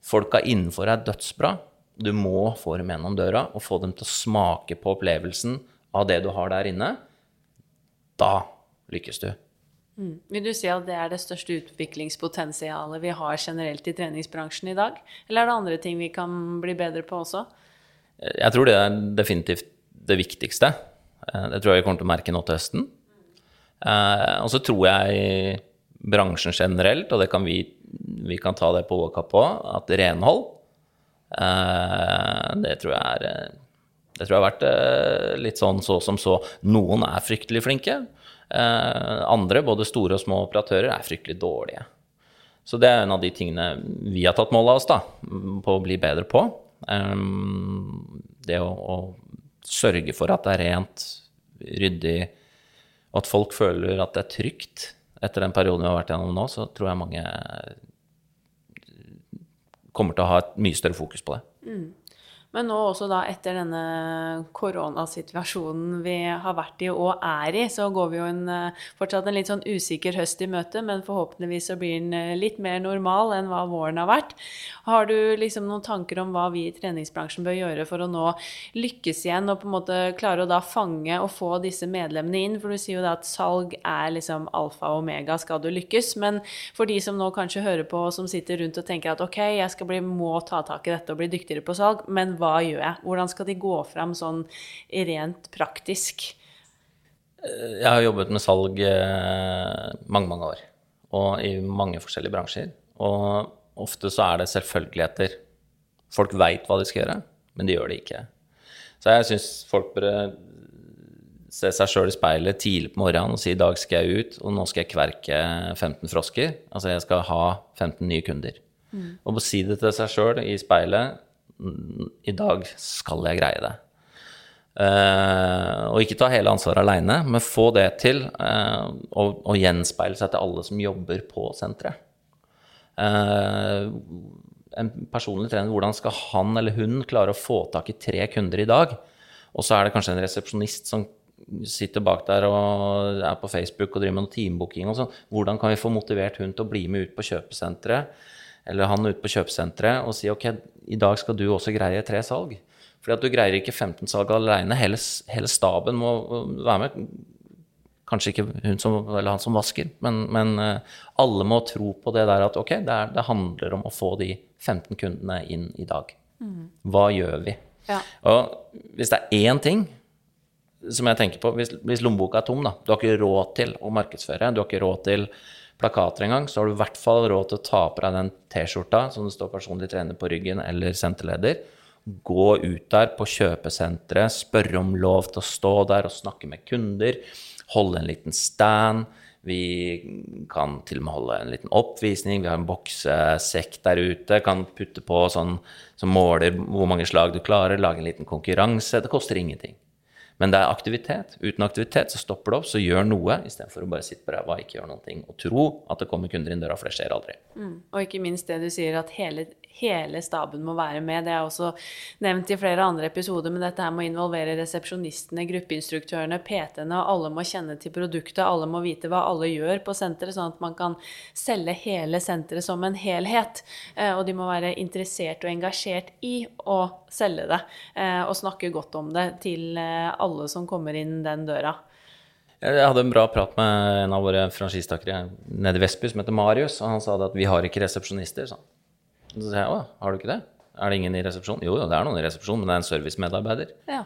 folka innenfor er dødsbra, du må få dem gjennom døra og få dem til å smake på opplevelsen av det du har der inne. Da lykkes du. Vil du si at det er det største utviklingspotensialet vi har generelt i treningsbransjen i dag? Eller er det andre ting vi kan bli bedre på også? Jeg tror det er definitivt det viktigste. Eh, Det tror jeg vi kommer til å merke nå til høsten. Eh, Og så tror jeg bransjen generelt, og det kan vi, vi kan ta det på kapp på, at renhold, eh, det tror jeg er eh, det tror jeg har vært eh, litt sånn så som så. Noen er fryktelig flinke. Eh, andre, både store og små operatører, er fryktelig dårlige. Så det er en av de tingene vi har tatt mål av oss da, på å bli bedre på. Um, det å, å sørge for at det er rent, ryddig, og at folk føler at det er trygt. Etter den perioden vi har vært gjennom nå, så tror jeg mange kommer til å ha et mye større fokus på det. Men nå også da etter denne koronasituasjonen vi har vært i og er i, så går vi jo en, eh, fortsatt en litt sånn usikker høst i møte, men forhåpentligvis så blir den eh, litt mer normal enn hva våren har vært. Har du liksom noen tanker om hva vi i treningsbransjen bør gjøre for å nå lykkes igjen, og på en måte klare å da fange og få disse medlemmene inn? For du sier jo da at salg er liksom alfa og omega skal du lykkes, men for de som nå kanskje hører på, og som sitter rundt og tenker at ok, jeg skal bli, må ta tak i dette og bli dyktigere på salg, men hva gjør jeg? Hvordan skal de gå fram sånn rent praktisk? Jeg har jobbet med salg eh, mange, mange år, og i mange forskjellige bransjer. Og ofte så er det selvfølgeligheter. Folk veit hva de skal gjøre, men de gjør det ikke. Så jeg syns folk bør se seg sjøl i speilet tidlig på morgenen og si i dag skal jeg ut, og nå skal jeg kverke 15 frosker. Altså jeg skal ha 15 nye kunder. Og på si det til seg sjøl i speilet "Mm, i dag skal jeg greie det. Uh, og ikke ta hele ansvaret aleine, men få det til og gjenspeile seg til alle som jobber på senteret. Uh, en personlig trener, hvordan skal han eller hun klare å få tak i tre kunder i dag? Og så er det kanskje en resepsjonist som sitter bak der og er på Facebook og driver med noe teambooking og sånn. Hvordan kan vi få motivert hun til å bli med ut på kjøpesenteret, eller han ute på kjøpesenteret, og si ok, i dag skal du også greie tre salg. Fordi at du greier ikke 15 salg alene. Hele, hele staben må være med. Kanskje ikke hun som, eller han som vasker, men, men eh, alle må tro på det der at ok, det, er, det handler om å få de 15 kundene inn i dag. Hva gjør vi? Ja. Og hvis det er én ting som jeg tenker på, hvis, hvis lommeboka er tom, da, du har ikke råd til å markedsføre, du har ikke råd til plakater engang, så har du i hvert fall råd til å ta på deg den T-skjorta som det står personlig trener på ryggen, eller senterleder. Gå ut der på kjøpesenteret, spørre om lov til å stå der og snakke med kunder. Holde en liten stand. Vi kan til og med holde en liten oppvisning. Vi har en boksesekk der ute. Kan putte på sånn som måler hvor mange slag du klarer. Lage en liten konkurranse. Det koster ingenting. Men det er aktivitet. Uten aktivitet så stopper det opp, så gjør noe istedenfor å bare sitte på ræva og ikke gjøre noen ting. Og tro at det kommer kunder inn døra, for det skjer aldri. Mm. Og ikke minst det du sier, at hele, hele staben må være med. Det er også nevnt i flere andre episoder, men dette her må involvere resepsjonistene, gruppeinstruktørene, PT-ene, og alle må kjenne til produktet, alle må vite hva alle gjør på senteret, sånn at man kan selge hele senteret som en helhet. Eh, og de må være interessert og engasjert i å selge det, eh, og snakke godt om det til alle alle som kommer inn den døra. Jeg hadde en bra prat med en av våre franchisetakere nede i Vestby som heter Marius, og han sa at vi har ikke resepsjonister. Så, så sa jeg å, har du ikke det? Er det ingen i resepsjonen? Jo, det er noen i resepsjonen, men det er en servicemedarbeider. Ja.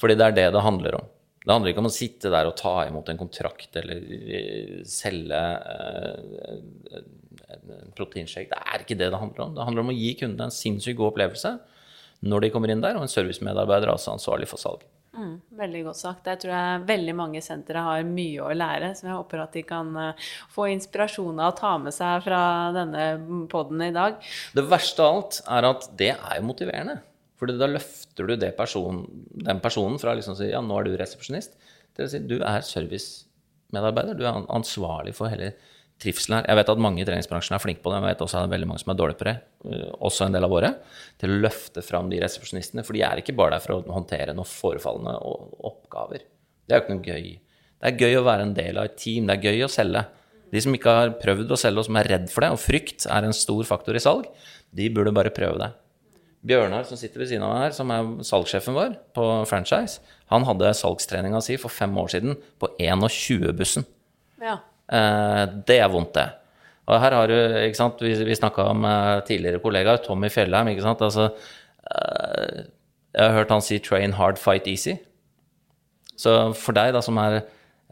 Fordi det er det det handler om. Det handler ikke om å sitte der og ta imot en kontrakt eller eh, selge en proteinshake. Det er ikke det det handler om. Det handler om å gi kunden en sinnssykt god opplevelse når de kommer inn der, og en servicemedarbeider er altså ansvarlig for salg. Mm, veldig godt sagt. Jeg tror jeg veldig mange sentre har mye å lære, som jeg håper at de kan uh, få inspirasjon av å ta med seg fra denne poden i dag. Det verste av alt er at det er jo motiverende. For da løfter du person, den personen fra liksom å si ja, nå er du resepsjonist, til å si du er servicemedarbeider. Du er ansvarlig for hele trivselen her. Jeg vet at mange i treningsbransjen er flinke på det, men jeg vet også at det er veldig mange som er dårlige på det, eh, også en del av våre, til å løfte fram de resepsjonistene. For de er ikke bare der for å håndtere noen forefallende oppgaver. Det er jo ikke noe gøy. Det er gøy å være en del av et team. Det er gøy å selge. De som ikke har prøvd å selge, og som er redd for det, og frykt er en stor faktor i salg, de burde bare prøve det. Bjørnar, som sitter ved siden av meg her, som er salgssjefen vår på franchise, han hadde salgstreninga si for fem år siden på 21-bussen. Ja. Eh, det er vondt, det. Og her har du, ikke sant, Vi, vi snakka om uh, tidligere kollegaer, Tommy Fjellheim. ikke sant, altså, uh, Jeg har hørt han si 'train hard, fight easy'. Så for deg da, som er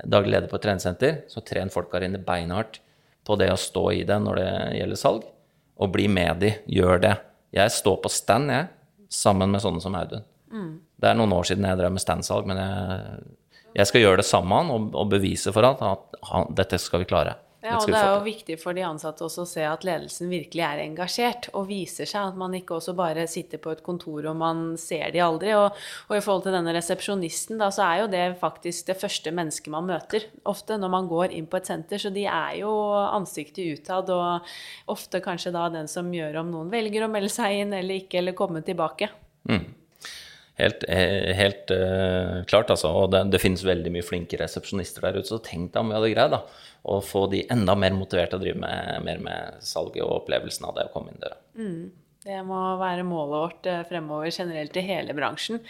daglig leder på et treningssenter, så tren folka dine beinhardt på det å stå i det når det gjelder salg. Og bli med de, gjør det. Jeg står på stand, jeg, sammen med sånne som Audun. Mm. Det er noen år siden jeg drev med standsalg, men jeg jeg skal gjøre det sammen og, og bevise for han at han, dette skal vi klare. Ja, og det er jo viktig for de ansatte også å se at ledelsen virkelig er engasjert og viser seg. At man ikke også bare sitter på et kontor og man ser de aldri. Og, og i forhold til denne resepsjonisten, da, så er jo det faktisk det første mennesket man møter ofte når man går inn på et senter. Så de er jo ansiktet utad, og ofte kanskje da den som gjør om noen velger å melde seg inn eller ikke, eller komme tilbake. Mm. Helt, eh, helt uh, klart, altså. Og det, det, finnes veldig mye flinke resepsjonister der ute. Så tenk deg om vi hadde greid da, å få de enda mer motivert til å drive med, mer med salget og opplevelsen av det å komme inn døra. Mm. Det må være målet vårt eh, fremover generelt i hele bransjen.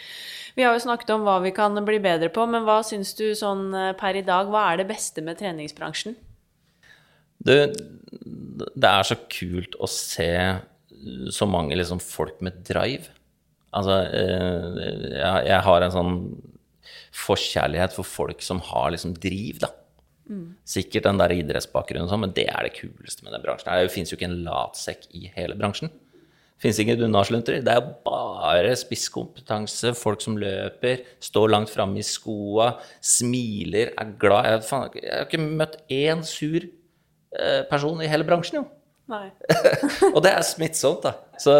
Vi har jo snakket om hva vi kan bli bedre på, men hva syns du sånn per i dag, hva er det beste med treningsbransjen? Du, det er så kult å se så mange liksom, folk med drive. Altså, eh, jeg, har en sånn forkjærlighet for folk som har liksom driv, da. Mm. Sikkert den der idrettsbakgrunnen, sånn, men det er det kuleste med den bransjen. Det fins jo ikke en latsekk i hele bransjen. Fins ingen unnasluntrere. Det er jo bare spisskompetanse, folk som løper, står langt framme i skoa, smiler, er glad. Jeg, faen, jeg har ikke møtt én sur eh, person i hele bransjen, jo. og det er smittsomt, da. Så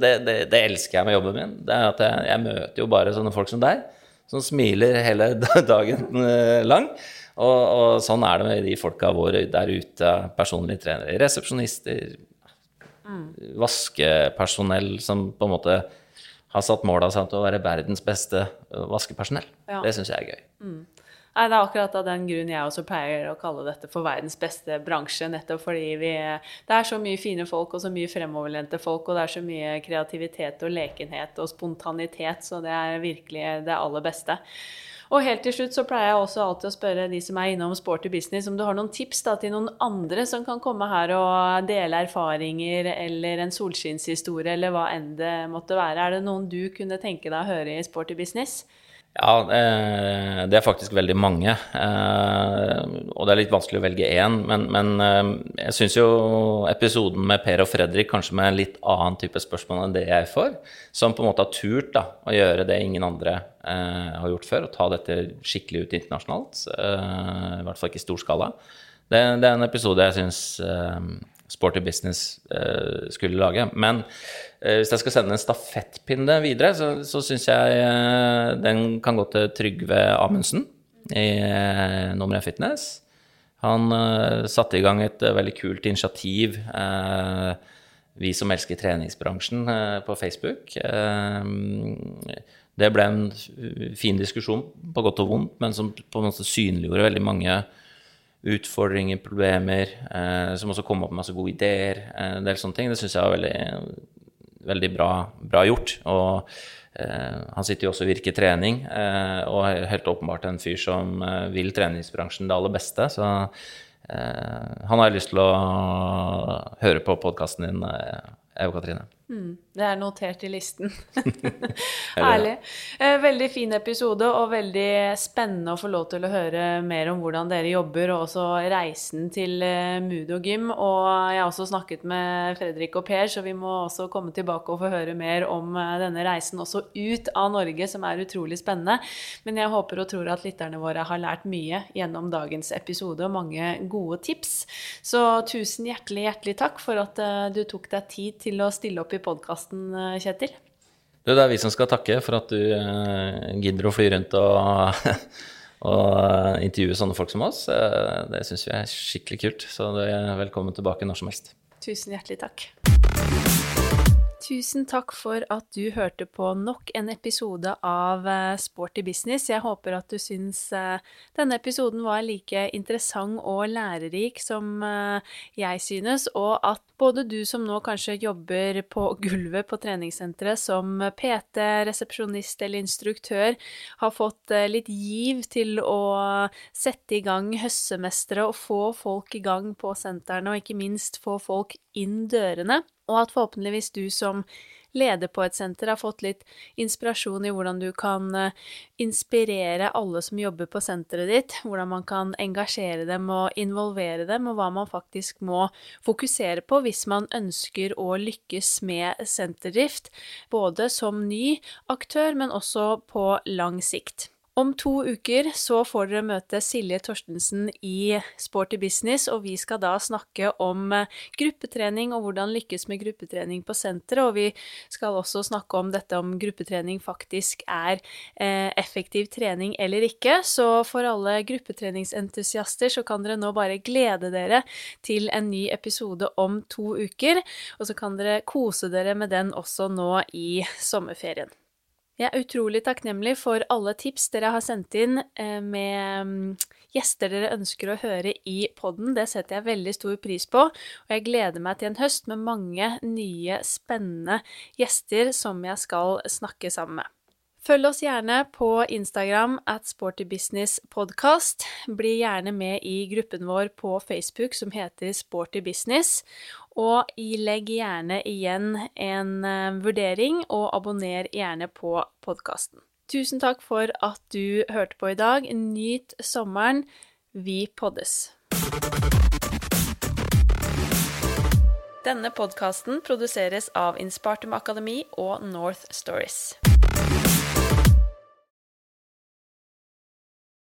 det, det, det, elsker jeg med jobben min. Det er at jeg, jeg, møter jo bare sånne folk som deg, som smiler hele dagen eh, lang. Og, og sånn er det med de folka våre der ute. Personlige trenere, resepsjonister, mm. vaskepersonell som på en måte har satt mål av seg til å være verdens beste vaskepersonell. Ja. Det syns jeg er gøy. Mm. Nei, Det er akkurat av den grunn jeg også pleier å kalle dette for verdens beste bransje. Nettopp fordi vi, det er så mye fine folk og så mye fremoverlente folk, og det er så mye kreativitet og lekenhet og spontanitet, så det er virkelig det aller beste. Og helt til slutt så pleier jeg også alltid å spørre de som er innom Sporty business, om du har noen tips da, til noen andre som kan komme her og dele erfaringer eller en solskinnshistorie eller hva enn det måtte være. Er det noen du kunne tenke deg å høre i Sporty business? Ja, eh, det er faktisk veldig mange. Eh, og det er litt vanskelig å velge én. Men, men eh, jeg syns jo episoden med Per og Fredrik, kanskje med en litt annen type spørsmål enn det jeg får, som på en måte har turt da, å gjøre det ingen andre har gjort før, og ta dette skikkelig ut internasjonalt, i hvert fall ikke i stor skala, det, det er en episode jeg syns Sporty Business uh, skulle lage. Men uh, hvis jeg skal sende en stafettpinne videre, så, så syns jeg uh, den kan gå til Trygve Amundsen i Nummer 1 Fitness. Han satte i gang et veldig kult initiativ, Vi som elsker treningsbransjen, på Facebook. det ble en fin diskusjon, på godt og vondt, men som på en måte synliggjorde veldig mange utfordringer, problemer, eh, som også kom opp med masse gode ideer. Eh, en del sånne ting. Det syns jeg var veldig, veldig bra, bra, gjort. Og eh, han sitter jo også i Virke trening, eh, og er helt åpenbart en fyr som eh, vil treningsbransjen det aller beste. Så han har jeg lyst til å høre på podkasten din, Eva Katrine. Mm, det er notert i listen. Herlig. Eh, veldig fin episode, og veldig spennende å få lov til å høre mer om hvordan dere jobber, og også reisen til eh, Mudo Gym. Og jeg har også snakket med Fredrik og Per, så vi må også komme tilbake og få høre mer om eh, denne reisen også ut av Norge, som er utrolig spennende. Men jeg håper og tror at lytterne våre har lært mye gjennom dagens episode, og mange gode tips. Så tusen hjertelig, hjertelig takk for at du tok deg tid til å stille opp i podkasten, eh, Kjetil. Du, det er vi som skal takke for at du uh, gidder å fly rundt og, og uh, intervjue sånne folk som oss. Det syns vi er skikkelig kult, så du er velkommen tilbake når som helst. Tusen hjertelig takk. Tusen takk for at du hørte på nok en episode av eh, Sporty business. Jeg håper at du syns eh, denne episoden var like interessant og lærerik som eh, jeg synes, og at både du som nå kanskje jobber på gulvet på treningssenteret som PT, resepsjonist eller instruktør, har fått litt giv til å sette i gang høssemestere og få folk i gang på sentrene, og ikke minst få folk inn dørene og at forhåpentligvis du som leder på et senter har fått litt inspirasjon i hvordan du kan eh, inspirere alle som jobber på senteret ditt, hvordan man kan engasjere dem og involvere dem, og hva man faktisk må fokusere på hvis man ønsker å lykkes med senterdrift, både som ny aktør, men også på lang sikt. Om to uker så får dere møte Silje Torstensen i Sporty Business, og vi skal da snakke om eh, gruppetrening og hvordan lykkes med gruppetrening på senteret. Og vi skal også snakke om dette om gruppetrening faktisk er eh, effektiv trening eller ikke. Så for alle gruppetreningsentusiaster så kan dere nå bare glede dere til en ny episode om to uker, og så kan dere kose dere med den også nå i sommerferien. Jeg er utrolig takknemlig for alle tips dere har sendt inn eh, med mm, gjester dere ønsker å høre i podden. Det setter jeg veldig stor pris på, og jeg gleder meg til en høst med mange nye, spennende gjester som jeg skal snakke sammen med. Følg oss gjerne på Instagram at sportybusinesspodkast. Bli gjerne med i gruppen vår på Facebook som heter Sporty Business. Og legg gjerne igjen en uh, vurdering, og abonner gjerne på podkasten. Tusen takk for at du hørte på i dag. Nyt sommeren. Vi poddes. Denne podkasten produseres av Inspartum Akademi og North Stories.